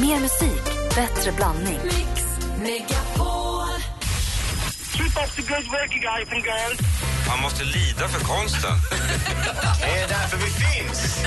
Mer musik, bättre blandning. Mix Megapol. Keep up the good work you guys and girls. Man måste lida för konsten. Det är därför vi finns.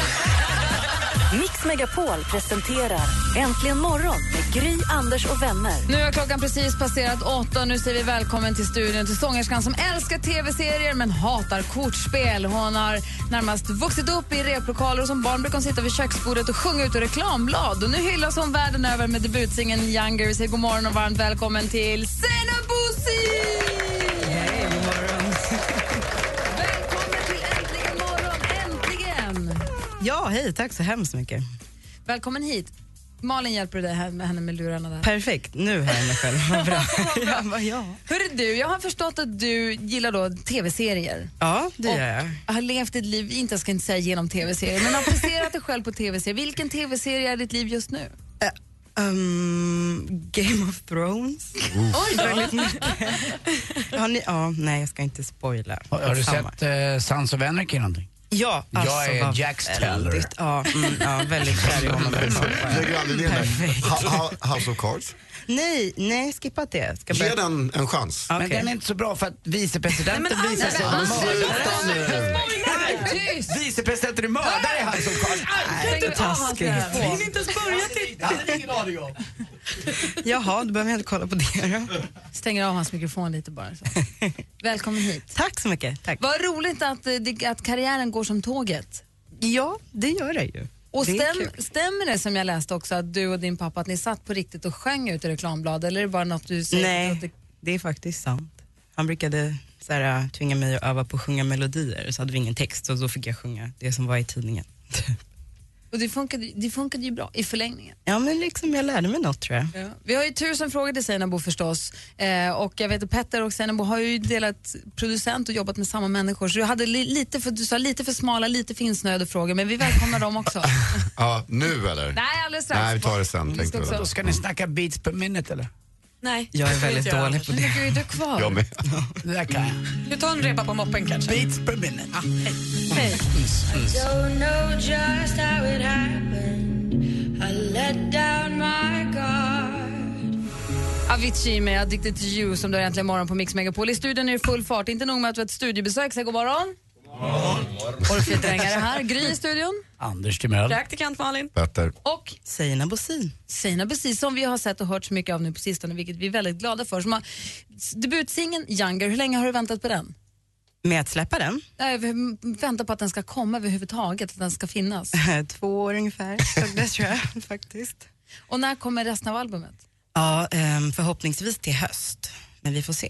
Mix Megapol presenterar Äntligen morgon med Gry, Anders och vänner. Nu har klockan precis passerat åtta. Nu säger vi välkommen till studion till sångerskan som älskar tv-serier men hatar kortspel. Hon har närmast vuxit upp i replokaler och som barn brukade hon sitta vid köksbordet och sjunga ut ur reklamblad. Och nu hyllas hon världen över med debutsingeln Younger. Vi säger god morgon och varmt välkommen till Cinnabon! Ja, hej, tack så hemskt mycket. Välkommen hit. Malin hjälper dig här med henne med lurarna där. Perfekt, nu hör jag mig själv. Vad bra. Jag bara, ja. Hörru du, jag har förstått att du gillar då tv-serier. ja, det gör jag. Har levt ett liv, inte ska inte säga genom tv-serier, men har placerat dig själv på tv-serier. Vilken tv-serie är ditt liv just nu? Um, Game of Thrones. Oj. Väldigt mycket. Har ni, ja, nej, jag ska inte spoila. Har, har du sett eh, Sons of Anarchy någonting? Ja, Jag alltså, är vad Jack Steller. väldigt, ja, mm, ja, väldigt kär i honom. Perfekt. House of Cards. Nej, nej, skippat det. Ska Ge den en chans. Okej. Men den är inte så bra för att vicepresidenten visar sig Tyst! Vicepresidenten är mördare i House of Cards. Stäng av hans telefon. inte ens börja titta. Det hade ingen aning om. Jaha, då behöver jag inte kolla på det då. Stänger av hans mikrofon lite bara. Så. Välkommen hit. Tack så mycket. Tack. Vad roligt att, eh, det- att karriären går som tåget. Ja, det gör det ju. Och Det är stäm, stämmer det som jag läste också att du och din pappa att ni satt på riktigt och sjöng ut i reklamblad eller är det bara något du säger? Nej, det- det är faktiskt sant. Han brukade så här, tvinga mig att öva på att sjunga melodier så hade vi ingen text och då fick jag sjunga det som var i tidningen. Och det funkade, det funkade ju bra i förlängningen. Ja men liksom jag lärde mig något tror jag. Ja. Vi har ju tusen frågor till Seinabo förstås. Eh, och jag vet att Petter och Seinabo har ju delat producent och jobbat med samma människor. Så du, hade li, lite för, du sa lite för smala, lite för insnöade frågor, men vi välkomnar dem också. Ja, nu eller? Nej, alldeles strax. Nej, vi tar det sen. Vi ska också- Då ska ni snacka beats per minute eller? Nej. Jag är väldigt dålig på det. mycket är du kvar? Jag med. Det där kan jag. Du tar en repa på moppen kanske? Beats per minute. Hej. Don't know just how it happened. I let down my guard. Avicii med Addicted to you som du har äntligen morgon på Mix Megapol. I studion är det full fart. Inte nog med att vi har ett studiebesök. Säg god morgon. Orfeodrängare här. Gry i studion. Anders Timell. Praktikant Malin. Petter. Och Seinabo Bosin. Sina precis som vi har sett och hört så mycket av nu på sistone, vilket vi är väldigt glada för. Som har, debutsingeln Younger, hur länge har du väntat på den? Med att släppa den, Jag väntar på att den ska komma överhuvudtaget, att den ska finnas. två år ungefär, det tror jag faktiskt. Och när kommer resten av albumet? Ja, ehm, förhoppningsvis till höst, men vi får se.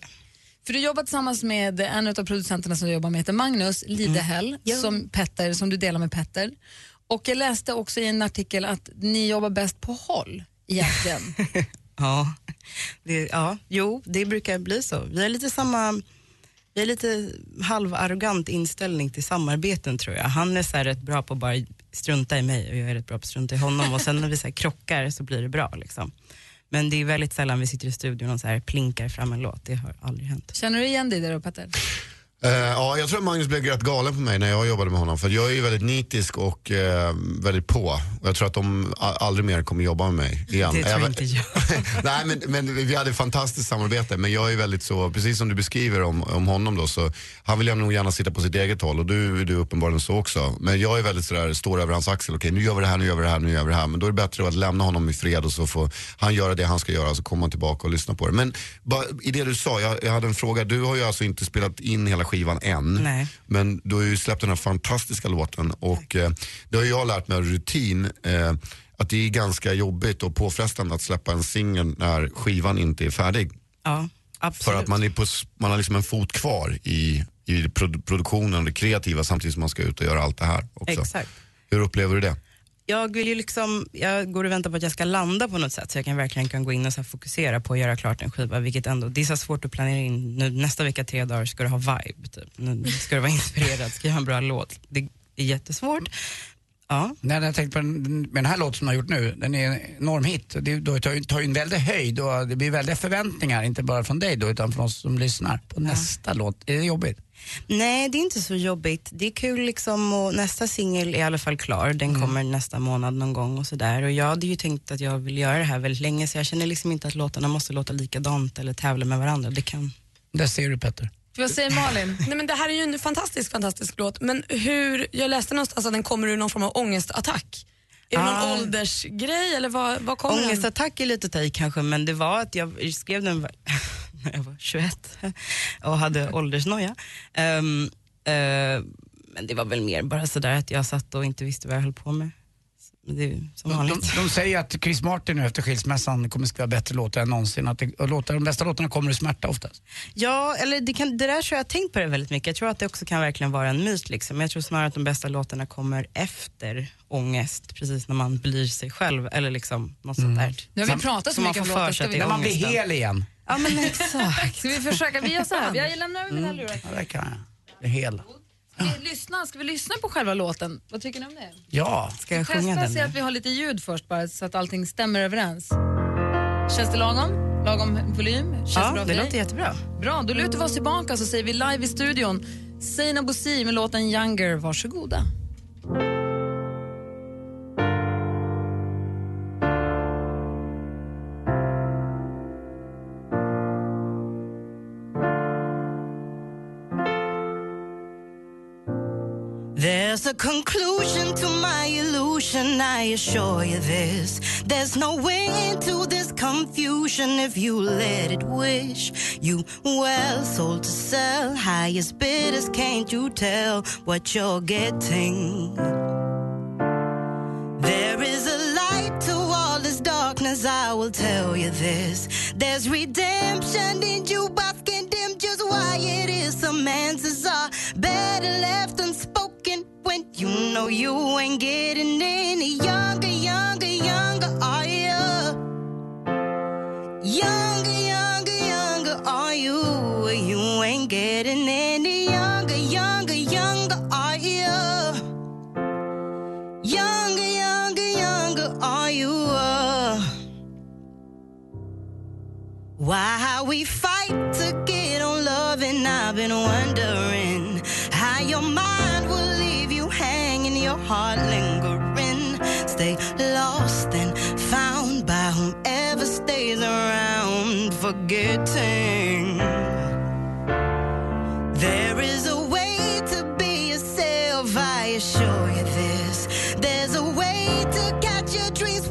För du jobbar tillsammans med en av producenterna som du jobbar med, heter Magnus Lidehäll, Ja. som, Petter, som du delar med Petter. Och jag läste också i en artikel att ni jobbar bäst på håll egentligen. Ja, det, ja, jo, det brukar bli så. Vi har lite samma, vi har lite halvarrogant inställning till samarbeten tror jag. Han är så här rätt bra på att bara strunta i mig och jag är rätt bra på att strunta i honom och sen när vi så krockar så blir det bra liksom. Men det är väldigt sällan vi sitter i studion och så här plinkar fram en låt, det har aldrig hänt. Känner du igen dig där då Petter? Eh, ja, jag tror att Magnus blev rätt galen på mig när jag jobbade med honom. För jag är ju väldigt nitisk och eh, väldigt på. Och jag tror att de aldrig mer kommer jobba med mig igen. Det tror inte jag. Nej men, men vi hade ett fantastiskt samarbete. Men jag är väldigt så, precis som du beskriver om, om honom då, så han vill nog gärna sitta på sitt eget håll och du är du uppenbarligen så också. Men jag är väldigt sådär, står över hans axel. Okej nu gör vi det här, nu gör vi det här, nu gör vi det här. Men då är det bättre att lämna honom i fred och så får han göra det han ska göra så kommer han tillbaka och lyssna på det. Men bara, i det du sa, jag, jag hade en fråga. Du har ju alltså inte spelat in hela skivan än. Nej. Men du har ju släppt den här fantastiska låten och eh, det har jag lärt mig av rutin. Eh, att det är ganska jobbigt och påfrestande att släppa en singel när skivan inte är färdig. Ja, absolut. För att man, är på, man har liksom en fot kvar i, i produ- produktionen och det kreativa samtidigt som man ska ut och göra allt det här också. Exakt. Hur upplever du det? Jag vill ju liksom, jag går och väntar på att jag ska landa på något sätt så jag kan verkligen kan gå in och så här fokusera på att göra klart en skiva. Vilket ändå, det är så svårt att planera in, nu, nästa vecka tre dagar ska du ha vibe. Typ. Nu ska du vara inspirerad, ska en bra låt. Det är jättesvårt. Ja. När jag tänkte på den, med den här låten som jag har gjort nu, den är en enorm hit. Det då tar ju tar ju en väldig höjd och det blir väldiga förväntningar, inte bara från dig då utan från oss som lyssnar på nästa låt. Är det jobbigt? Nej, det är inte så jobbigt. Det är kul liksom och nästa singel är i alla fall klar. Den Mm. kommer nästa månad någon gång och sådär. Och jag hade ju tänkt att jag vill göra det här väldigt länge så jag känner liksom inte att låtarna måste låta likadant eller tävla med varandra. Det kan... Där ser du Petter. Vad säger Malin? Nej, men det här är ju en fantastisk, fantastisk låt. Men hur, jag läste någonstans att den kommer ur någon form av ångestattack. Är det Ah. någon åldersgrej eller vad, vad kommer den? Ångestattack är lite att ta i kanske, men det var att jag skrev den när jag var 21 och hade åldersnoja. Ehm, eh, men det var väl mer bara sådär att jag satt och inte visste vad jag höll på med. Det är som De, vanligt. de, de säger att Chris Martin nu efter skilsmässan kommer skriva bättre låtar än någonsin. Att det, och låtar, de bästa låtarna kommer ur smärta oftast. Ja, eller det, kan, det där tror jag, jag har tänkt på det väldigt mycket. Jag tror att det också kan verkligen vara en myt. Liksom. Jag tror snarare att de bästa låtarna kommer efter ångest, precis när man blir sig själv eller liksom något sånt där. Nu har vi pratat så man mycket om låtar. Ska vi, När man blir hel igen. Ja men exakt. ska vi försöka? Vi gör så här. Jag lämnar över mina lurar. Ja, det kan jag. Det är hel. Ska vi, lyssna? Ska vi lyssna på själva låten? Vad tycker ni om det? Ja. Ska jag sjunga Testa den? se att nu? vi har lite ljud först bara så att allting stämmer överens. Känns det lagom? Lagom volym? Känns det Ja, bra för det dig? låter jättebra. Bra, då lutar vi oss tillbaka så säger vi live i studion. Sina Bosi med låten Younger, varsågoda. There's a conclusion to my illusion, I assure you this. There's no way into this confusion if you let it wish. You well sold to sell, highest bidders, can't you tell what you're getting? There is a light to all this darkness, I will tell you this. There's redemption in you, I've just why it is some answers are better left unspoken you know you ain't getting any younger, younger, younger, are you? Younger, younger, younger, are you? You ain't getting any younger, younger, younger, are you? Younger, younger, younger, are you? Why we fight to get on love, and I've been wondering heart lingering. Stay lost and found by whomever stays around, forgetting. There is a way to be yourself, I assure you this. There's a way to catch your dreams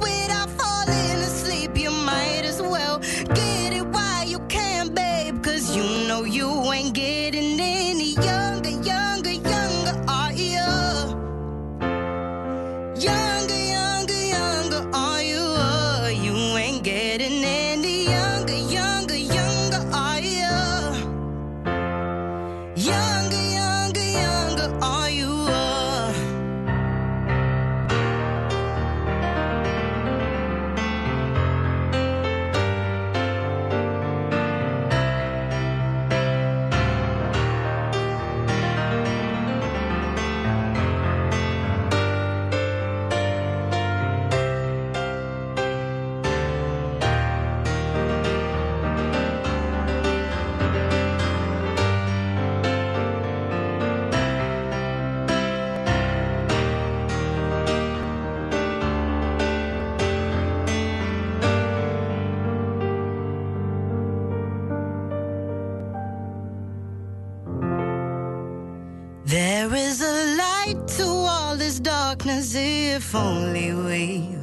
we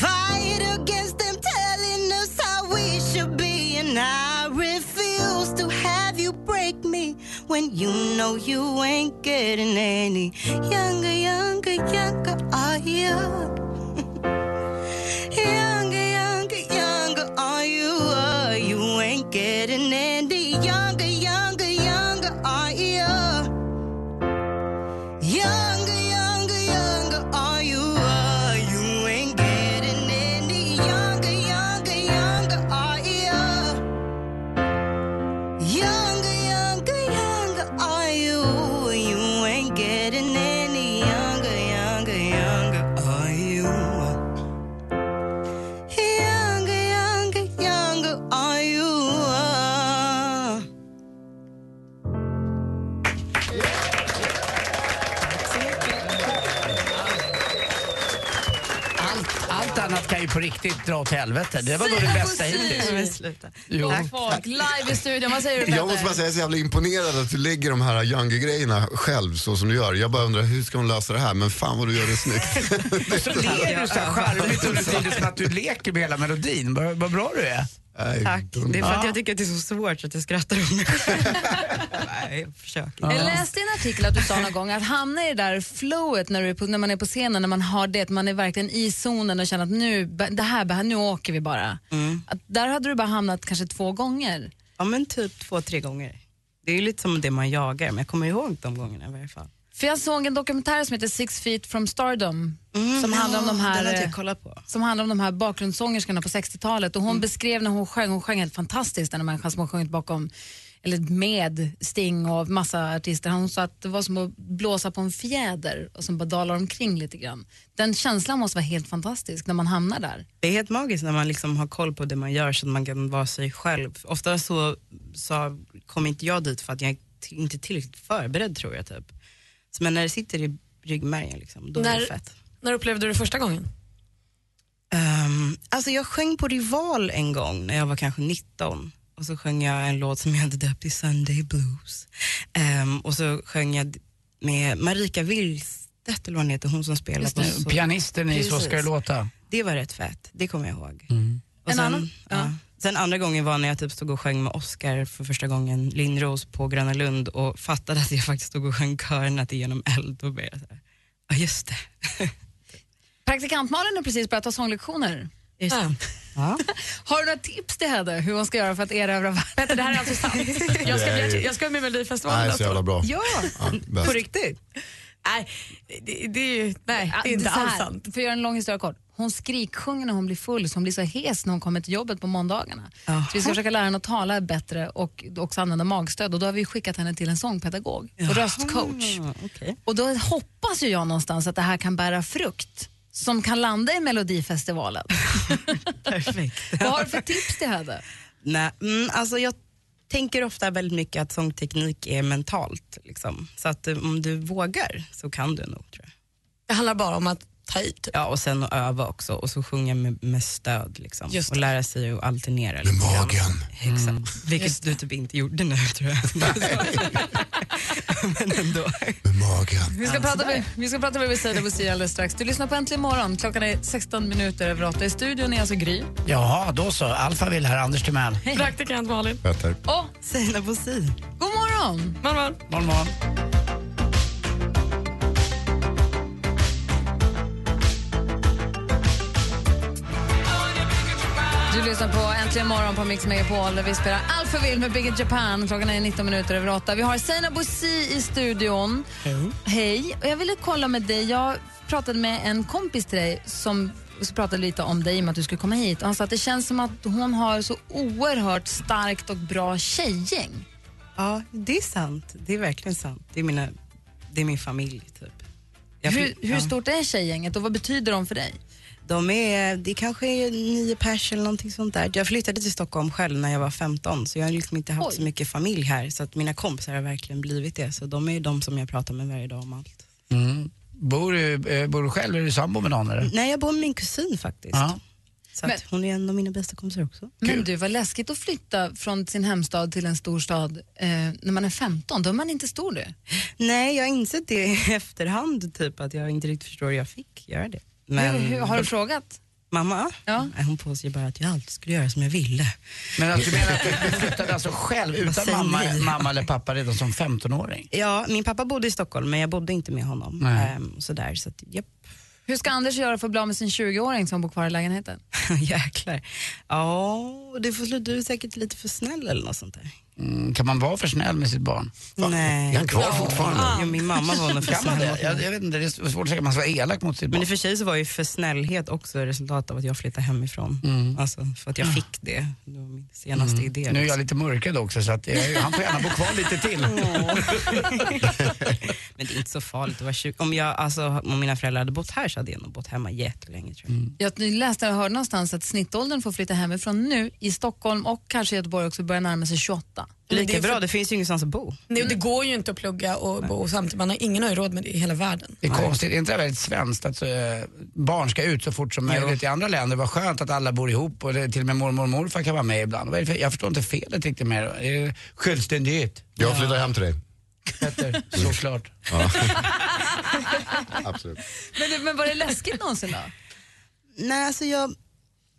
fight against them telling us how we should be. And I refuse to have you break me when you know you ain't getting any younger, younger, younger. Are you? younger, younger, younger. Are you? Uh, you ain't getting any riktigt dra åt helvete. Det var nog det bästa hittills. Folk live i studion. Vad säger du Jag måste bara säga, jag är så jävla imponerad att du lägger de här Younger-grejerna själv så som du gör. Jag bara undrar, hur ska hon lösa det här? Men fan vad du gör det snyggt. Och så ler du så här charmigt under tiden som att du leker med hela melodin. Vad, vad bra du är. Tack. Det är för att Ja. jag tycker att det är så svårt så att jag skrattar om mig. Nej, jag försöker. Jag läste i en artikel att du sa någon gång att hamna i det där flowet när, du är på, när man är på scenen, när man har det, att man är verkligen i zonen och känner att nu, det här, nu åker vi bara. Att där hade du bara hamnat kanske två gånger. Ja men typ två, tre gånger. Det är ju lite som det man jagar, men jag kommer ihåg de gångerna i varje fall. För jag såg en dokumentär som heter Six feet from stardom som handlar om de här som handlar om de här bakgrundssångerskorna på 60-talet och hon Mm. beskrev när hon sjöng, hon sjöng helt fantastiskt den här människan som har sjungit bakom eller med Sting och massa artister. Hon sa att det var som att blåsa på en fjäder och som bara dalar omkring lite grann. Den känslan måste vara helt fantastisk när man hamnar där. Det är helt magiskt när man liksom har koll på det man gör så att man kan vara sig själv. Ofta så, så kom inte jag dit för att jag är inte tillräckligt förberedd tror jag. Typ. Så, men när det sitter i ryggmärgen, liksom, då är När- det fett. När upplevde du det första gången? Um, alltså jag sjöng på Rival en gång när jag var kanske 19. Och så sjöng jag en låt som jag hade döpt till Sunday Blues. Ehm, och så sjöng jag med Marika Willstedt, eller vad hon heter, hon som spelar Just på så- Pianisten i Så ska det låta. Det var rätt fett, det kommer jag ihåg. Och En sen, annan? ja. Sen andra gången var när jag typ stod och sjöng med Oscar för första gången, Lindros på Gröna Lund och fattade att jag faktiskt stod och sjöng körnat igenom eld. Då blev jag såhär, ja just det. Praktikant Malin har precis börjat ta sånglektioner. Just det. Ja. Har du några tips till henne hur hon ska göra för att erövra världen? Petter, det här är alltså sant. Jag ska, bli, jag ska vara med i Melodifestivalen Nej, så jävla bra. ja, Ja, bäst. på riktigt. Nej, det, det är ju nej, det är inte alls sant. För att göra en lång historia kort. Hon skriksjunger när hon blir full så hon blir så hes när hon kommer till jobbet på måndagarna. Så vi ska försöka lära henne att tala bättre och också använda magstöd och då har vi skickat henne till en sångpedagog och röstcoach. Okej. Och då hoppas ju jag någonstans att det här kan bära frukt som kan landa i Melodifestivalen. Perfekt. Vad har du för tips till henne? Nej, mm, alltså jag tänker ofta väldigt mycket att sångteknik är mentalt. Liksom. Så att eh, om du vågar så kan du nog tror jag. Det handlar bara om att ta i. Typ. Ja, och sen att öva också och så sjunga med, med stöd. Liksom. Just Och lära sig att alternera. Med lite grann. magen. Exakt. Vilket du typ inte gjorde nu tror jag. Men ändå. Med magen. Vi ska, prata med, vi ska prata med Bouzid alldeles strax. Du lyssnar på Äntligen morgon. Klockan är 16 minuter över 8. I studion är alltså Gry. Jaha, då så. Alfa vill här, Anders Timell. Praktikant Malin. Petter. Och Sina Bosi. god morgon! Morgon. Morgon, morgon. Du lyssnar på Äntligen morgon på Mix Megapol vi spelar Alphaville med Big in Japan. Klockan är 19 minuter över 8. Vi har Seina Bouzid i studion. Hej. Hej. Och jag ville kolla med dig. Jag pratade med en kompis till dig som som pratade lite om dig med att du skulle komma hit. Och han sa att det känns som att hon har så oerhört starkt och bra tjejgäng. Ja, det är sant. Det är verkligen sant. Det är, mina, det är min familj typ. Jag Hur, hur ja. stort är tjejgänget och vad betyder de för dig? De är, det kanske är nio pers eller någonting sånt där. Jag flyttade till Stockholm själv när jag var 15 så jag har liksom inte haft Oj. så mycket familj här så att mina kompisar har verkligen blivit det. Så de är ju de som jag pratar med varje dag om allt. Mm. Bor, du, eh, bor du själv eller är du sambo med någon? Eller? Nej, jag bor med min kusin faktiskt. Ja. Så att Men- hon är en av mina bästa kompisar också. Men du, vad läskigt att flytta från sin hemstad till en stor stad eh, när man är 15. Då är man inte stor du. Nej, jag har insett det i efterhand typ att jag inte riktigt förstår hur jag fick göra det. Men Hur, hur, har du frågat? mamma, Ja. Nej, hon påstår bara att jag alltid skulle göra som jag ville. Men att du menar att du flyttade alltså själv utan mamma, ni? mamma eller pappa redan som 15-åring? Ja, min pappa bodde i Stockholm men jag bodde inte med honom. Ehm, sådär, så att, japp. Hur ska Anders göra för att bli av med sin 20-åring som bor kvar i lägenheten? Jäklar. Ja, du får sluta, du är säkert lite för snäll eller något sånt där. Mm, kan man vara för snäll med sitt barn? Nej. Är han kvar fortfarande? Jo, min mamma var nog för Kan man det? Jag, jag vet inte, det är svårt att säga att man ska vara elak mot sitt Men i barn. och för sig så var ju för snällhet också resultatet av att jag flyttade hemifrån. Mm. Alltså för att jag fick det. Det var min senaste idé. Nu är jag liksom. lite mörkad också så att jag, han får gärna bo kvar lite till. Men det är inte så farligt att vara 20. Om, jag, alltså, om mina föräldrar hade bott här så hade jag nog bott hemma jättelänge tror jag. Jag läste och hörde någonstans att snittåldern för att flytta hemifrån nu i Stockholm och kanske Göteborg också börjar närma sig 28. Men det Lika är för- bra, det finns ju ingenstans att bo. Nej, det går ju inte att plugga och bo samtidigt. Man har ingen har ju råd med det i hela världen. Det är konstigt, är inte det väldigt svenskt att eh, barn ska ut så fort som möjligt i andra länder? Vad skönt att alla bor ihop och det, till och med mormor och morfar kan vara med ibland. Det jag förstår inte felet riktigt med det. Är det självständighet? Jag flyttar hem till dig. Petter, såklart. Ja. Absolut. Men, det- men var det läskigt någonsin då? Nej, alltså jag...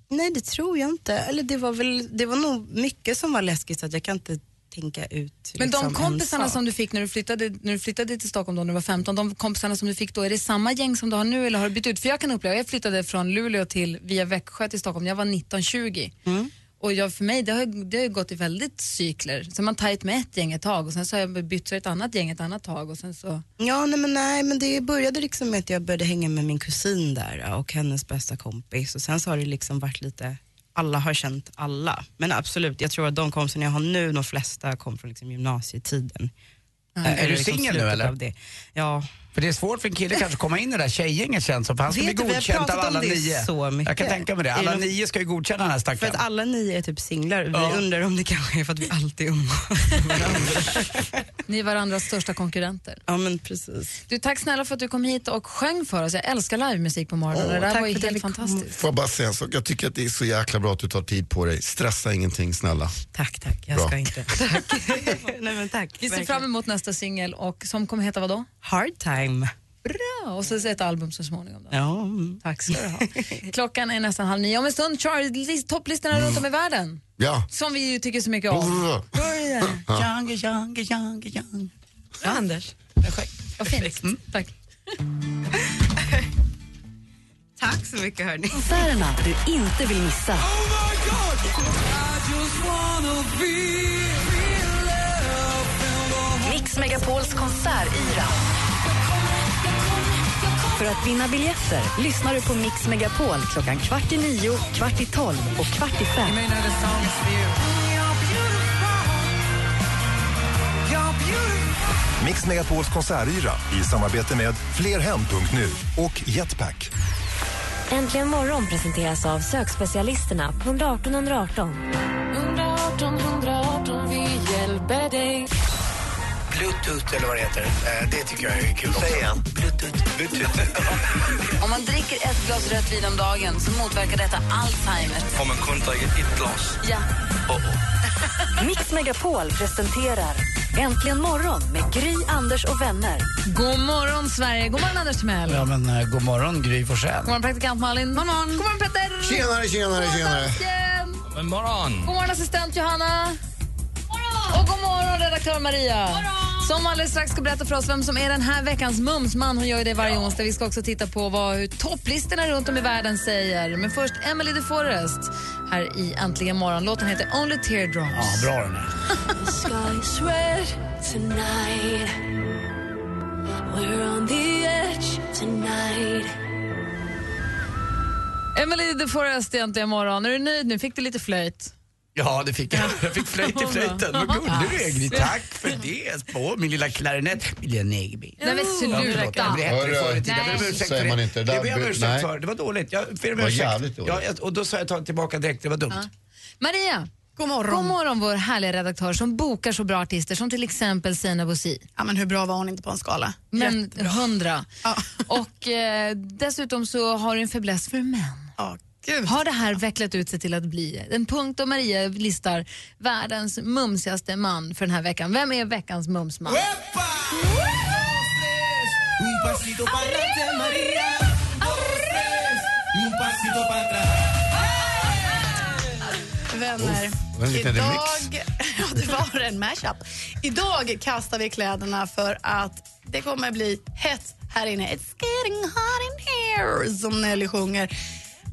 Nej, det tror jag inte. Eller det var väl, det var nog mycket som var läskigt så att jag kan inte tänka ut Men liksom, de en kompisarna som du fick när du, flyttade, när du flyttade till Stockholm då när du var 15, de kompisarna som du fick då, är det samma gäng som du har nu eller har du bytt ut? För jag kan uppleva, jag flyttade från Luleå till, via Växjö till Stockholm, jag var 19-20. Mm. Och jag, för mig, det har, det har ju gått i väldigt cykler. Så man tajt med ett gäng ett tag och sen så har jag bytt till ett annat gäng ett annat tag och sen så... Ja, nej men, nej, men det började liksom med att jag började hänga med min kusin där och hennes bästa kompis och sen så har det liksom varit lite, alla har känt alla. Men absolut, jag tror att de kompisarna jag har nu, de flesta kom från liksom gymnasietiden. Äh, är du Liksom singel nu eller? av Det. Ja, För det är svårt för en kille kanske att komma in i det där tjejgänget känns som, för han ska bli godkänd av alla nio. så mycket. Jag kan tänka mig det. Alla det- nio ska ju godkänna den här för stackaren. att alla nio är typ singlar. Vi Ja. undrar om det kanske är för att vi alltid umgås. Ni är varandras största konkurrenter. Ja men precis. Du, tack snälla för att du kom hit och sjöng för oss. Jag älskar livemusik på morgonen. Åh, det där tack var ju för helt fantastiskt. Får jag bara säga en sak? Jag tycker att det är så jäkla bra att du tar tid på dig. Stressa ingenting, snälla. Tack, tack. Jag Bra. ska inte. Tack. Nej men tack. Vi ser fram emot nästa singel och som kommer heta vad då? Hard time. Bra! Och så ett album så småningom. Då. Ja. mm. Tack ska du ha. Klockan är nästan halv nio. Om en stund Charlie, topplistorna runt om i världen. Ja. Som vi ju tycker så mycket om. Börja. Young, young, young, young. Ja, Anders. Vad fint. Tack. Tack så mycket hörni. Konserterna du inte vill missa. Mix Megapols konsertyra. För att vinna biljetter lyssnar du på Mix Megapol klockan kvart i nio, kvart i tolv och kvart i fem. Mix Megapols konsertyra i samarbete med Flerhem.nu och Jetpack. Äntligen morgon presenteras av sökspecialisterna på 118 118. 118 118, vi hjälper dig. Bluetooth eller vad det heter, eh, det tycker jag är kul också. Säg igen. Bluetooth. Bluetooth. Om man dricker ett glas rött vin om dagen så motverkar detta Alzheimer. Om man kun dricker ett glas. Ja. Mix Megapol presenterar Äntligen morgon med Gry, Anders och vänner. God morgon, Sverige. God morgon, Anders Timell. Ja men eh, god morgon Gry Forssell. God morgon, praktikant Malin. God morgon, God morgon Petter. Tjenare, tjenare, tjenare. Dansken. God morgon. God morgon, assistent Johanna. Och god morgon, redaktör Maria. Som alldeles strax ska berätta för oss vem som är den här veckans mumsman. Hon gör ju det varje onsdag. Vi ska också titta på vad hur topplistorna runt om i världen säger. Men först Emily de Forest här i Äntligen morgon. Låten heter Only Teardrops. Ja, bra den här. Emily de Forest i Äntligen morgon. Är du nöjd nu? Fick du lite flöjt? Ja, det fick jag. Jag fick flöjt i flöjten. Vad gullig du är, Gry. Tack för det. På min lilla klarinett, min lilla negerbil. Nej men sluta. Det hette det förr i tiden. Jag ber om Nej. ursäkt Säger för man det. inte. Det ber jag om ursäkt för. Det var dåligt. Jag ber om Det var ursäkt. jävligt dåligt. Ja, och då sa jag ta tillbaka direkt. Det var dumt. Maria, God morgon. god morgon vår härliga redaktör som bokar så bra artister som till exempel Sina Bosi. Ja, men hur bra var hon inte på en skala? Men hundra. Ja. Och eh, dessutom så har du en fäbless för män. Ja, gud. Har det här vecklat ut sig till att bli en punkt då Maria listar världens mumsigaste man för den här veckan. Vem är veckans mumsman? Vänner, idag, ja, det var en mashup. Idag kastar vi kläderna för att det kommer bli hett här inne. It's getting hot in here, som Nelly sjunger.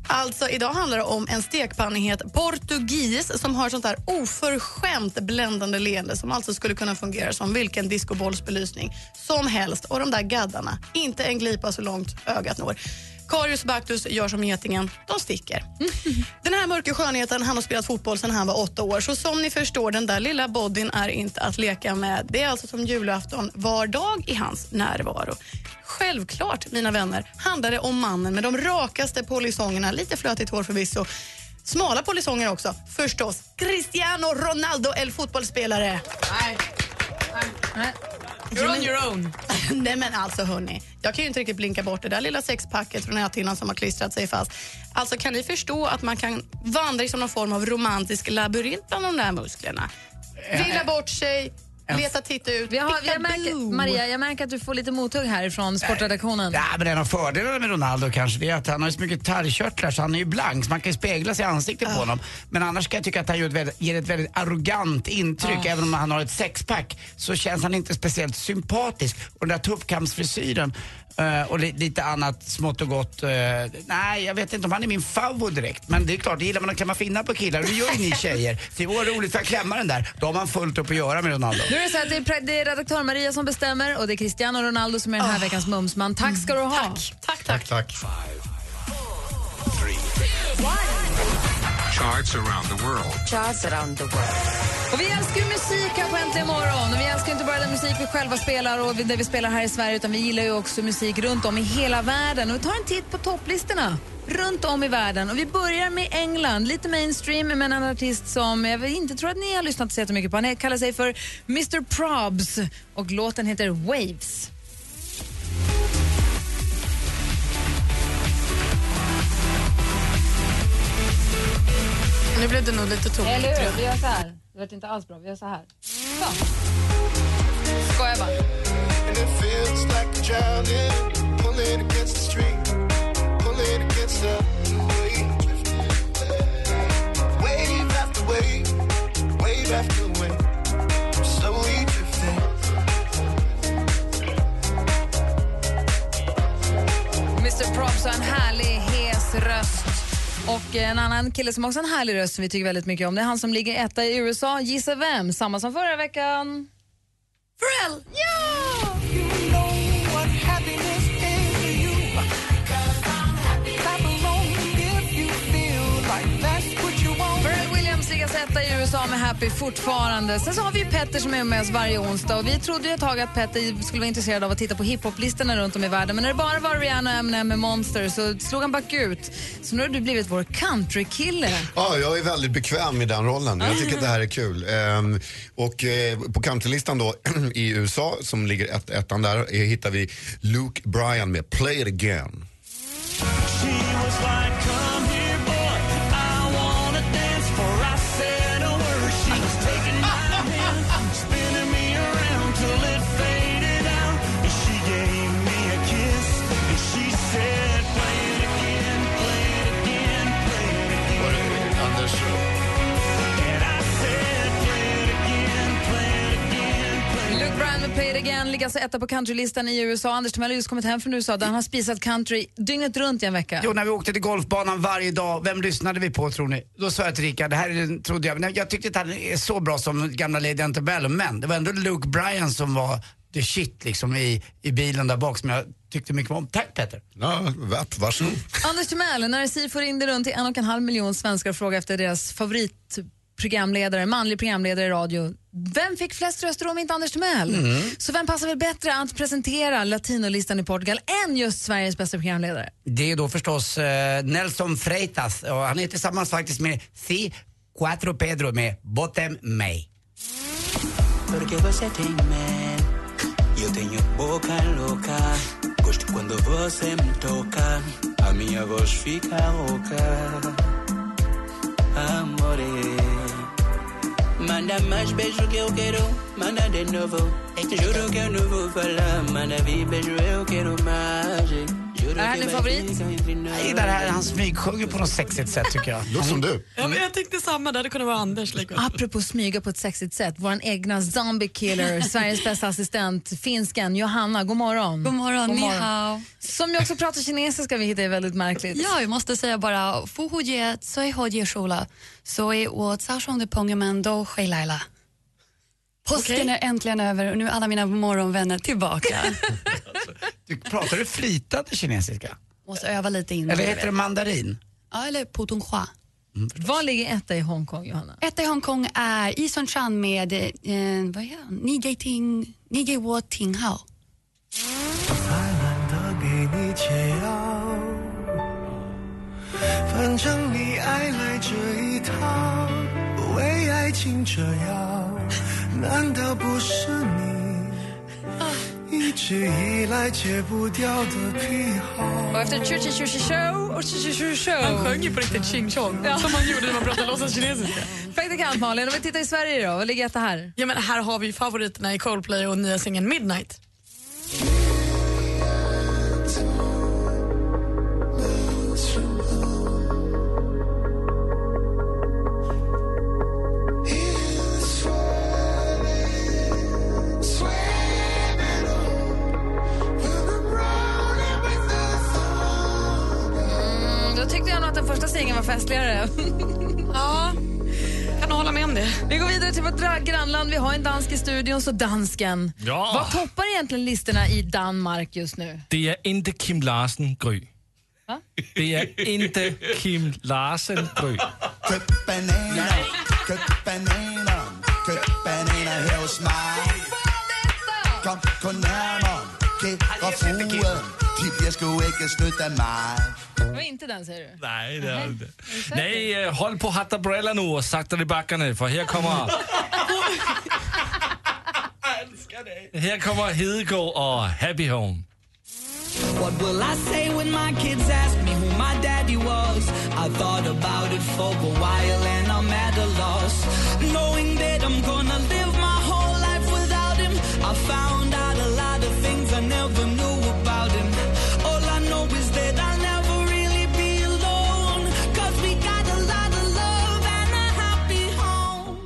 Alltså, idag handlar det om en stekpannihet portugis som har sånt där oförskämt bländande leende som alltså skulle kunna fungera som vilken discobollsbelysning som helst. Och de där gaddarna, inte en glipa så långt ögat når. Karius Baktus gör som getingen, de sticker. Den här mörka skönheten, han har spelat fotboll sedan han var åtta år. Så som ni förstår, den där lilla bodyn är inte att leka med. Det är alltså som julafton var dag i hans närvaro. Självklart, mina vänner, handlar det om mannen med de rakaste polisongerna, lite flötigt hår förvisso, smala polisonger också. Förstås, Cristiano Ronaldo, el fotbollsspelare. Nej. You're on your own. Nej men alltså hörni, jag kan ju inte riktigt blinka bort det där lilla sexpacket från näthinnan som har klistrat sig fast. Alltså kan ni förstå att man kan vandra i som någon form av romantisk labyrint bland de där musklerna? Villa bort sig, leta titta ut. Vi har, jag märker, Maria, jag märker att du får lite mothugg härifrån sportredaktionen. Ja, men en av fördelarna med Ronaldo kanske det är att han har så mycket tarrkörtlar så han är ju blank så man kan ju spegla sig i ansiktet på honom. Men annars kan jag tycka att han ger ett väldigt, ger ett väldigt arrogant intryck. Även om han har ett sexpack så känns han inte speciellt sympatisk. Och den där tuppkampsfrisyren eh, och li, lite annat smått och gott. eh, nej, jag vet inte om han är min favorit direkt. Men det är klart, det gillar man att klämma finnar på killar det gör ju ni tjejer. Så det var roligt att klämma den där. Då har man fullt upp att göra med Ronaldo. Nu är det så att det är, det är redaktör Maria som bestämmer och det är Cristiano Ronaldo som är den här veckans mumsman. Tack ska du ha. Tack, tack, tack. Tack. Charts around the world. Charts around the world. Och vi älskar ju musik här på Äntligen morgon. Och vi älskar inte bara den musik vi själva spelar och det vi spelar här i Sverige utan vi gillar ju också musik runt om i hela världen. Och vi tar en titt på topplistorna runt om i världen. Och vi börjar med England, lite mainstream men en artist som jag inte tror att ni har lyssnat så mycket på. Han kallar sig för Mr Probs och låten heter Waves. Nu blev det nog lite tomt. Eller hur? Vi gör så här. Det låter inte alls bra. Vi gör så här. Så. Skojar bara. Mr Props har en härlig, hes röst. Och en annan kille som också har en härlig röst som vi tycker väldigt mycket om, det är han som ligger etta i USA. Gissa vem? Samma som förra veckan. Pharrell! Ja! USA med Happy fortfarande. Sen så har vi Petter som är med oss varje onsdag och vi trodde ju ett tag att Petter skulle vara intresserad av att titta på hiphoplistorna runt om i världen men när det bara var Rihanna och Eminem med Monster så slog han bakut. Så nu har du blivit vår countrykille. Ja, jag är väldigt bekväm i den rollen. Jag tycker att det här är kul. Ehm, och eh, på countrylistan då i USA, som ligger ett, ettan där, eh, hittar vi Luke Bryan med Play It Again. She was like, Again ligger alltså etta på countrylistan i USA. Anders Timell har just kommit hem från USA där han har spisat country dygnet runt i en vecka. Jo, när vi åkte till golfbanan varje dag, vem lyssnade vi på tror ni? Då sa jag till Rickard, det här är trodde jag, men jag tyckte inte han är så bra som gamla Lady Antebellum, men det var ändå Luke Bryan som var the shit liksom i, i bilen där bak som jag tyckte mycket om. Tack Peter. Ja, vapp, varsågod. Anders Timell, när SIFO ringde runt till en och en halv miljon svenskar och frågade efter deras favoritprogramledare, manlig programledare i radio. Vem fick flest röster om inte Anders Timell? Mm. Så vem passar väl bättre att presentera latinolistan i Portugal än just Sveriges bästa programledare? Det är då förstås eh, Nelson Freitas och han är tillsammans faktiskt med Si Cuatro Pedro med Botem May. Amore, manda mais beijo que eu quero, manda de novo. Te juro que eu não vou falar, manda vir beijo, eu quero mais. Är han din favorit? Jag gillar det här, han smygsjunger på något sexigt sätt tycker jag. Låter som du. Ja, men jag tänkte samma, det hade kunnat vara Anders. Liksom. Apropå smyga på ett sexigt sätt, vår egna zombie killer, Sveriges bästa assistent, finsken Johanna, god morgon. God morgon, god morgon. ni hao. Som ju också pratar kinesiska, vilket är väldigt märkligt. Ja, jag måste säga bara, fu hu jie, sui ho jie shula, sui wo cao shong de pong men do shui lai la. Påsken okay. är äntligen över och nu är alla mina morgonvänner tillbaka. Du, pratar du flytande kinesiska? måste öva lite innan. Eller jag heter det mandarin? Ja, eller putonghua. Vad ligger etta i Hongkong, Johanna? Etta i Hongkong är Yi Sun Chan med eh, vad är han? Ni Gei Ting, Ni Gei Wo Ting Hao. Och efter Chu Chi Chu Chi Show och Chu Chi Chu Show... Han sjöng ju på riktigt Ching Chong, ja. som man gjorde när man pratade låtsaskinesiska. Praktikant Malin, om vi tittar i Sverige då, vad ligger detta? här? Ja, men här har vi favoriterna i Coldplay och nya singeln Midnight. Studion, så dansken. Ja. Vad toppar egentligen listorna i Danmark just nu? Det är inte Kim Larsen, Gry. Va? Det är inte Kim Larsen, Gry. Bananer, bananer, bananer hos mig. Kom, mig. Det var inte den, säger du? Nej, det är inte. Nej, eh, håll på hatta briller nu och sakta i backarna, för här kommer... Här kommer Hedegaard och Happy Home. What will I say when my kids ask me who my daddy was? I thought about it for a while and I'm at a loss. Knowing that I'm gonna live my whole life without him. I found out a lot of things I never knew about him. All I know is that I'll never really be alone. Cause we got a lot of love and a happy home.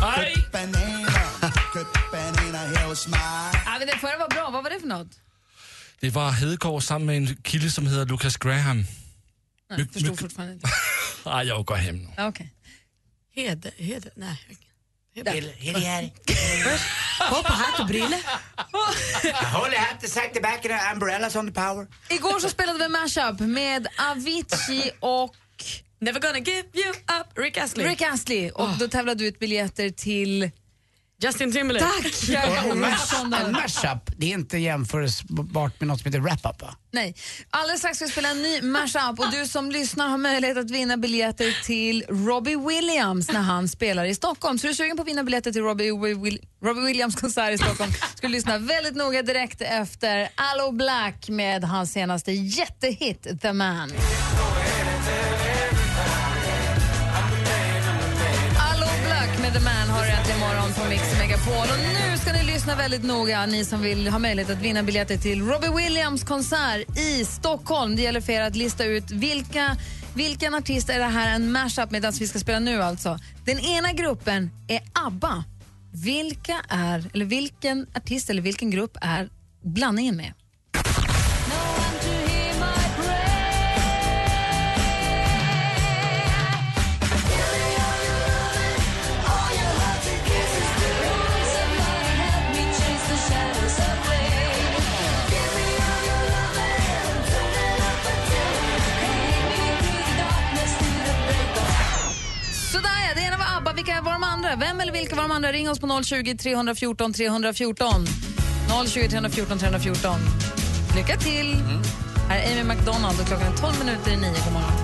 Køb bananer, bananer her hos mig. Ja, men det förra var bra. Vad var det för något? Det var Hedegaard sammen med en kille, som hedder Lucas Graham. Nej, förstod fortfarande inte. Ej, jag går hem nu. Okej. Heder, heder, nej. På på hatt och brille. Hold it, the sack the back the umbrellas on the power. Igår så spelade vi mashup med Avicii och Never gonna give you up, Rick Astley. Rick Astley. Och då tävlade du ut biljetter till... Justin Timberlake. Tack! Och mash, en mashup, det är inte jämförbart med något som heter wrap-up va? Nej. Alldeles strax ska vi spela en ny mashup och du som lyssnar har möjlighet att vinna biljetter till Robbie Williams när han spelar i Stockholm. Så är du sugen på att vinna biljetter till Robbie, Will, Robbie Williams konsert i Stockholm ska du lyssna väldigt noga direkt efter Allo Black med hans senaste jättehit The Man. Med The Man har du imorgon morgon på Mix Megapol. Och nu ska ni lyssna väldigt noga, ni som vill ha möjlighet att vinna biljetter till Robbie Williams konsert i Stockholm. Det gäller för er att lista ut vilka, vilken artist är det här en mashup med, den vi ska spela nu alltså. Den ena gruppen är ABBA. Vilka är, eller vilken artist eller vilken grupp är blandningen med? De andra? Vem eller vilka var de andra? Ring oss på 020 314 314. 020 314 314. Lycka till! Här är Amy McDonald och klockan är 12 minuter i nio. God morgon.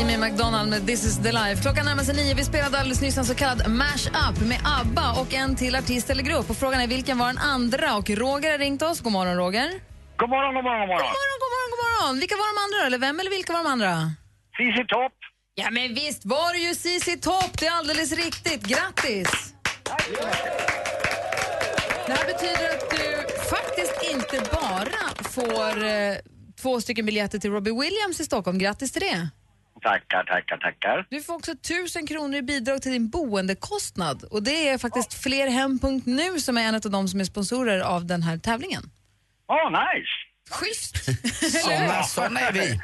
Amy McDonald med This is the life. Klockan närmar sig nio. Vi spelade alldeles nyss en så kallad mash-up med ABBA och en till artist eller grupp. Och frågan är vilken var den andra? Och Roger har ringt oss. God morgon, Roger. God morgon, god morgon, god morgon. God morgon, god morgon. Vilka var de andra? Eller vem eller vilka var de andra? CC Topp. Ja, men visst var det ju CC Topp. Det är alldeles riktigt. Grattis! Det här betyder att du faktiskt inte bara får eh, två stycken biljetter till Robbie Williams i Stockholm. Grattis till det! Tackar, tackar, tackar. Du får också tusen kronor i bidrag till din boendekostnad. Och det är faktiskt Flerhem.nu som är en av de som är sponsorer av den här tävlingen. Åh, oh, nice. Schysst! Såna, såna är vi.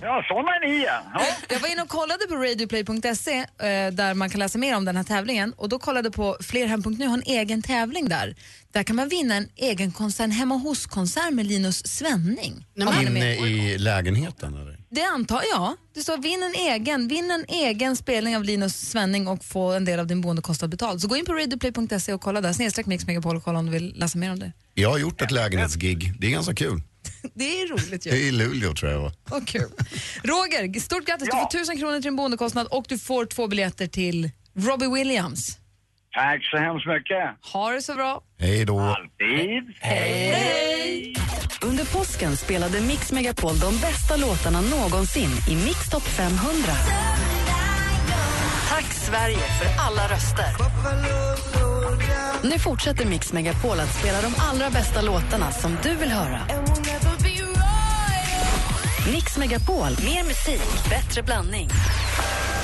Ja, såna är ni ja. ja. Jag var inne och kollade på radioplay.se eh, där man kan läsa mer om den här tävlingen och då kollade på Flerhem.nu har en egen tävling där. Där kan man vinna en egen konsert, hemma hos-konsert med Linus Svenning. Om man är Inne med. i lägenheten eller? Det antar jag. Det står vinn en egen, vinn en egen spelning av Linus Svenning och få en del av din boendekostnad betald. Så gå in på radioplay.se och kolla där, snedstreck Mix Megapol och kolla om du vill läsa mer om det. Jag har gjort ett lägenhetsgig. Det är ganska kul. Det är roligt ju. Det är i Luleå tror jag. Vad kul. Roger, stort grattis. Du får tusen kronor till din boendekostnad och du får två biljetter till Robbie Williams. Tack så hemskt mycket. Ha det så bra. Hej då. Alltid. Hej! Under påsken spelade Mix Megapol de bästa låtarna någonsin i Mix Top 500. Tack Sverige för alla röster. Nu fortsätter Mix Megapol att spela de allra bästa låtarna som du vill höra. Mix Megapol, mer musik, bättre blandning.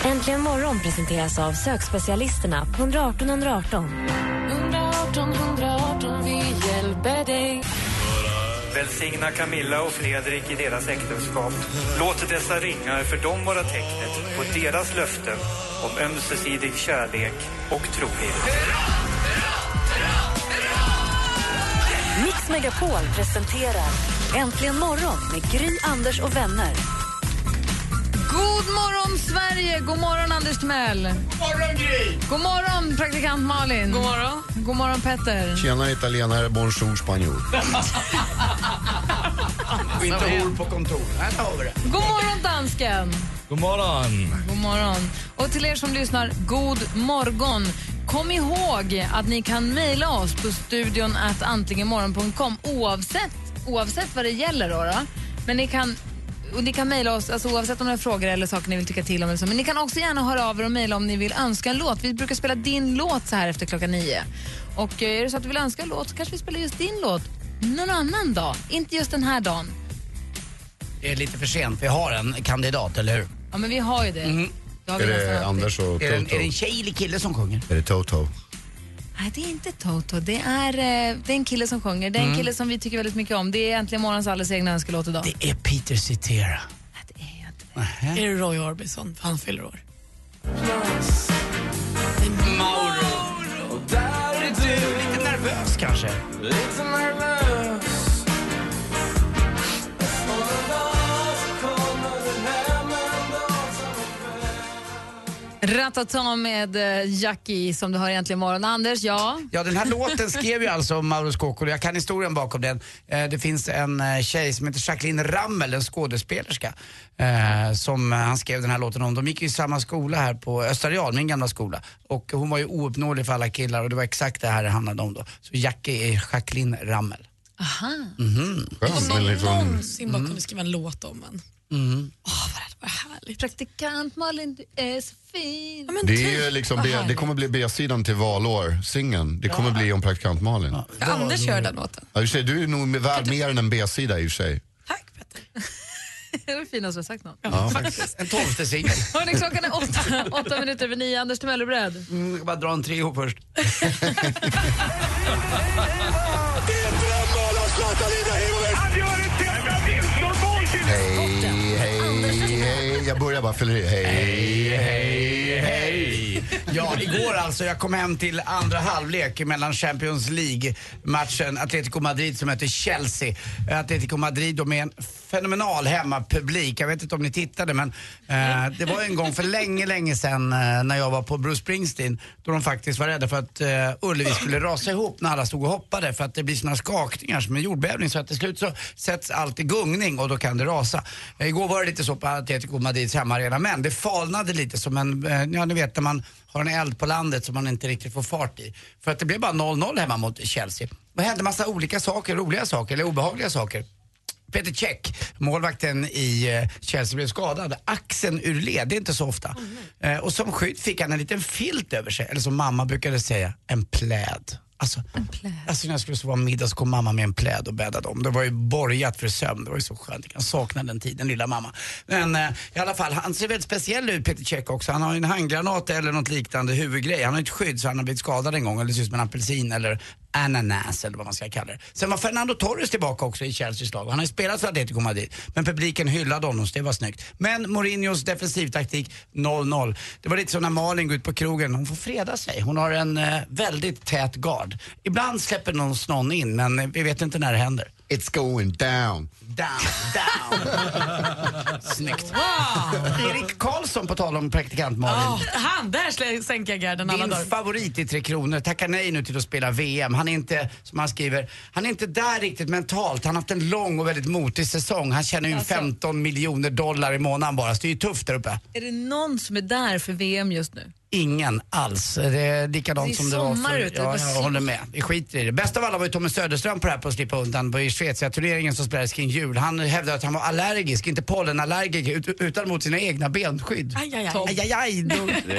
Äntligen morgon presenteras av sökspecialisterna på 118 118. 118 118, vi hjälper dig. Välsigna Camilla och Fredrik i deras äktenskap. Låt dessa ringar för dem vara tecknet på deras löften om ömsesidig kärlek och trohet. Mix Megapol presenterar Äntligen morgon med Gry, Anders och vänner. God morgon Sverige! God morgon Anders Timell. God morgon Gry! God morgon praktikant Malin. God morgon. God morgon Petter. Tjena italienare, bonjour spanjor. Och inte hor på kontor. Här har vi det. God morgon dansken. God morgon. God morgon. Och till er som lyssnar, god morgon. Kom ihåg att ni kan mejla oss på studion antligenmorgon.com oavsett, oavsett vad det gäller. Då, då. Men ni kan och ni kan mejla oss alltså, oavsett om det är frågor eller saker ni vill tycka till om. Eller så. Men ni kan också gärna höra av er och mejla om ni vill önska en låt. Vi brukar spela din låt så här efter klockan nio. Och eh, är det så att du vill önska en låt så kanske vi spelar just din låt någon annan dag. Inte just den här dagen. Det är lite för sent. Vi har en kandidat, eller hur? Ja, men vi har ju det. Har vi Är det. Anders och Är det, en, Toto? är det en tjej eller kille som sjunger? Är det Toto? Nej, det är inte Toto. Det är, eh, det är en kille som sjunger. Det är en Mm. kille som vi tycker väldigt mycket om. Det är äntligen morgons alldeles egna önskelåt idag. Det är Peter Cetera. Är det Roy Orbison? Han fyller år. Mauro. Är. Lite nervös kanske? Lite nervös. Ratata med eh, Jackie som du hör egentligen imorgon. Anders, ja? Ja, den här låten skrev ju alltså Mauro Scocco. Jag kan historien bakom den. Eh, det finns en eh, tjej som heter Jacqueline Rammel, en skådespelerska, som han skrev den här låten om. De gick ju i samma skola här på Österreal, min gamla skola. Och hon var ju ouppnåelig för alla killar och det var exakt det här det handlade om då. Så Jackie är Jacqueline Rammel. Aha. Mhm. Skönt, Om någon liksom- någonsin bara kunde skriva en låt om en. Mm. Vad härligt. Praktikant Malin, du är så fin. men Det, är ju liksom vad B, det kommer bli B-sidan till valår, singeln. Det kommer bli om praktikant Malin. Ska Anders göra den låten? Ja, sig, du är nog värd mer än en B-sida i och för sig. det är det finaste du sagt någon. Ja, faktiskt. En tolfte singel. Hörrni, klockan är åtta, åtta minuter över nio. Anders Timell, är du beredd? Mm, jag ska bara dra en trio först. Zlatan Ibrahimovic! Han gör ett jävla vinnarmål till Hej, hej, hej. Jag börjar bara fylla i. Hej, hej, hej. Ja, igår alltså. Jag kom hem till andra halvlek mellan Champions League-matchen Atletico Madrid som mötte Chelsea. Atletico Madrid med en fenomenal hemmapublik. Jag vet inte om ni tittade men eh, det var en gång för länge, länge sedan eh, när jag var på Bruce Springsteen då de faktiskt var rädda för att eh, Ullevi skulle rasa ihop när alla stod och hoppade för att det blir såna skakningar som en jordbävning så att till slut så sätts allt i gungning och då kan det rasa. Eh, igår var det lite så på Atletico Madrids hemmaarena men det falnade lite som en, eh, ja ni vet när man har en eld på landet som man inte riktigt får fart i. För att det blev bara 0-0 hemma mot Chelsea. Det hände massa olika saker, roliga saker eller obehagliga saker. Peter Cech, målvakten i eh, Chelsea, blev skadad. Axeln ur led, det är inte så ofta. Eh, och som skydd fick han en liten filt över sig, eller som mamma brukade säga, en pläd. Alltså, alltså när jag skulle sova middag så kom mamma med en pläd och bäddade om. Det var ju borgat för sömn, det var ju så skönt. Jag kan sakna den tiden, lilla mamma. Men eh, i alla fall, han ser väldigt speciell ut Peter Cech också. Han har ju en handgranat eller något liknande huvudgrej. Han har ett skydd så han har blivit skadad en gång, eller ser ut som en apelsin eller ananas eller vad man ska kalla det. Sen var Fernando Torres tillbaka också i Chelseas lag. Han har ju spelat för Atletico Madrid. Men publiken hyllade honom så det var snyggt. Men Mourinhos defensivtaktik 0-0. Det var lite som när Malin går ut på krogen. Hon får freda sig. Hon har en eh, väldigt tät gard. Ibland släpper någon någon in men vi vet inte när det händer. It's going down down, down. Snyggt. Erik Karlsson på tal om praktikant Malin. Ja, han, där sänker jag garden alla Din dagar. favorit i Tre Kronor tackar nej nu till att spela VM. Han är inte, som han skriver, han är inte där riktigt mentalt. Han har haft en lång och väldigt motig säsong. Han tjänar ju Alltså. 15 miljoner dollar i månaden bara, så det är ju tufft där uppe. Är det någon som är där för VM just nu? Ingen alls. Det är likadant Det är som det var för... ute, Ja, jag håller med. Vi skiter i det. Bäst av alla var ju Tommy Söderström på det här på att slippa undan på i Schweiziga turneringen som spelades kring jul. Han hävdade att han var allergisk, inte pollenallergiker, ut- utan mot sina egna benskydd. Aj, aj, aj.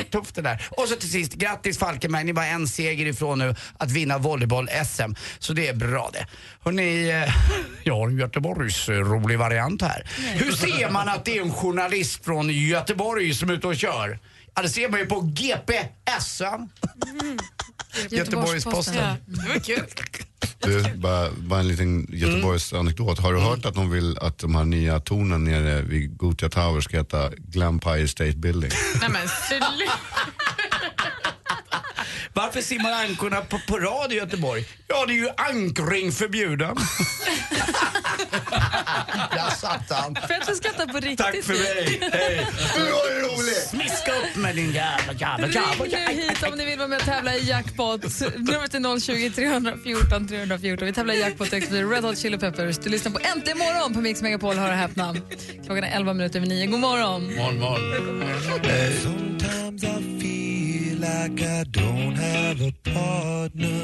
Tufft det där. Och så till sist, grattis Falkenberg, ni är bara en seger ifrån nu att vinna volleyboll-SM. Så det är bra det. Hörrni, eh, jag har en Göteborgs eh, rolig variant här. Hur ser man att det är en journalist från Göteborg som är ute och kör? Ja, det ser man ju på GPS. va? Göteborgs-Posten. Ja, det var kul. Du, bara, bara en liten Göteborgs anekdot. Har du hört att de vill att de här nya tornen nere vid Gothia Tower ska heta Glampire State Building? Nej men sluta. Varför simmar ankorna på, på rad i Göteborg? Ja, det är ju ankring förbjuden. Där satt han. För att du skrattar på riktigt. Tack för mig. Hej. Du var rolig! Smiska upp med din jävla jävla jävla Ring nu hit om ni vill vara med och tävla i jackpot. Numret är 020 314 314. Vi tävlar i jackpot och Red Hot Chili Peppers. Du lyssnar på Äntligen morgon på Mix Megapol. Hör och häpna. Klockan är 11 minuter över 9. God morgon. Morgon, morgon. Like I don't have a partner.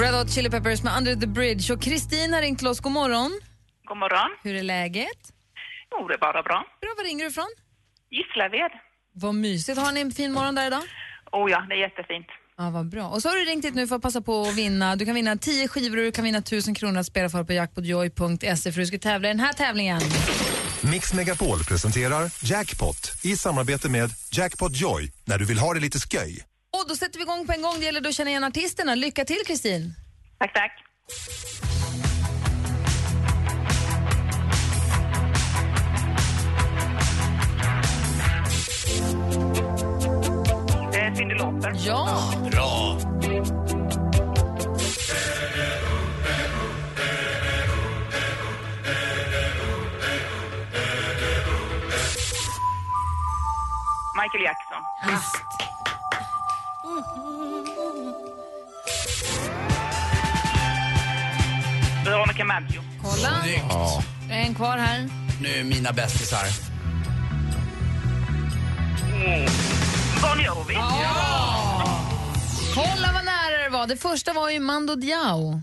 Red Hot Chili Peppers med Under the Bridge. Och Kristin har ringt till oss. God morgon. God morgon. Hur är läget? Jo, det är bara bra. Bra, var ringer du ifrån? Gislaved. Vad mysigt. Har ni en fin morgon där idag? Oh ja, det är jättefint. Ja, vad bra. Och så har du ringt hit nu för att passa på att vinna. Du kan vinna 10 skivor och du kan vinna 1000 kronor att spela för på jackpotjoy.se för du ska tävla i den här tävlingen. Mix Megapol presenterar Jackpot i samarbete med Jackpot Joy när du vill ha det lite sköj. Och då sätter vi igång på en gång. Det gäller då att känna igen artisterna. Lycka till Kristin. Tack, tack. Cyndi Lauper. Ja. Bra. Michael Jackson. Veronica Maggio. Kolla. Ja. Det är en kvar här. Nu är mina bästisar. Bon Jovi. Kolla vad nära det var. Det första var ju Mando Diao.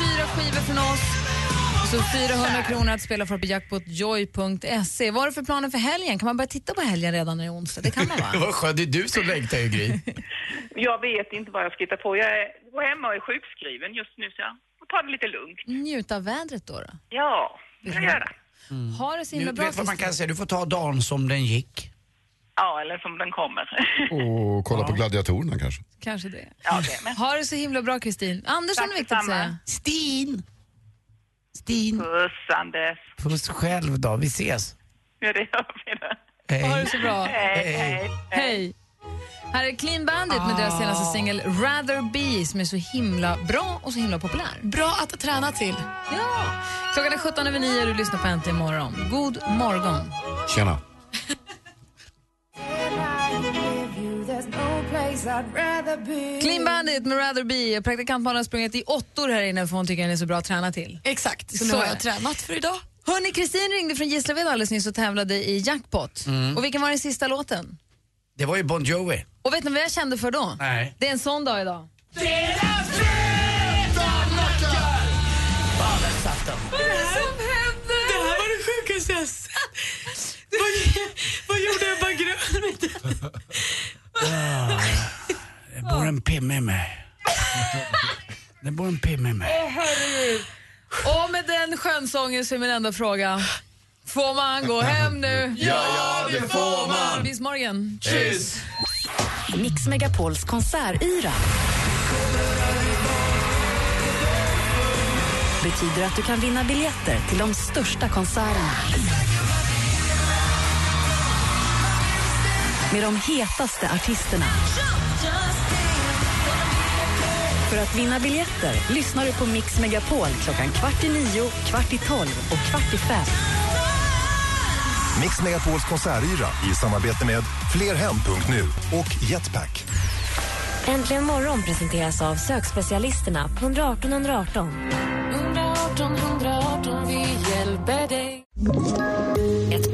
fyra du skivor från oss. Så 400 kronor att spela för på jackpotjoy.se. Vad har du för planer för helgen? Kan man börja titta på helgen redan när det är onsdag? Det kan man va? Vad skönt, det är du som längtar ju Gry. Jag vet inte vad jag ska hitta på. Jag är går hemma och är sjukskriven just nu så jag får ta det lite lugnt. Njut av vädret då. då. Ja, det ska jag göra. Ha det så Du himla bra vet vad man kan säga, du får ta dagen som den gick. Ja, eller som den kommer. Och kolla på gladiatorerna kanske. Kanske det. Ja, det med. Ha det så himla bra Kristin. Anders har Tack något viktigt att detsamma. säga. Stin! Stin. Puss, Anders. Puss själv då, vi ses. Ja, det gör vi. Hej. Ha det så bra. Hej, hej. Hej. Här är Clean Bandit med deras senaste singel Rather Be som är så himla bra och så himla populär. Bra att träna till. Ja. Klockan är 17 över 9 och du lyssnar på Äntligen morgon. God morgon. Tjena. Clean Bandit med Rather Be. Praktikantmannen har sprungit i åttor här inne för hon tycker att den är så bra att träna till. Exakt, så nu så har jag tränat för idag. Hörni, Kristin ringde från Gislaved alldeles nyss och tävlade i jackpot. Mm. Och vilken var den sista låten? Det var ju Bon Jovi. Och vet ni vad jag kände för då? Nej. Det är en sån dag idag. Fredag, fredag, nackar! Valensafton. Vad är det som händer? Det här var det sjukaste jag sett. Vad, vad gjorde jag? Bara grön. pimme i mig. Det bor en pimme i mig. Åh, herregud. Och med den skönsången så är min enda fråga. Får man gå hem nu? Ja, det får man. Bis morgon. Tschüss. Mix Megapols konsertyra betyder att du kan vinna biljetter till de största konserterna. Med de hetaste artisterna. För att vinna biljetter lyssnar du på Mix Megapol klockan kvart i nio, kvart i tolv och kvart i fem. Mix Megapols konsertyra i samarbete med flerhem.nu och Jetpack. Äntligen morgon presenteras av sökspecialisterna på 118 118. 118 118, vi hjälper dig.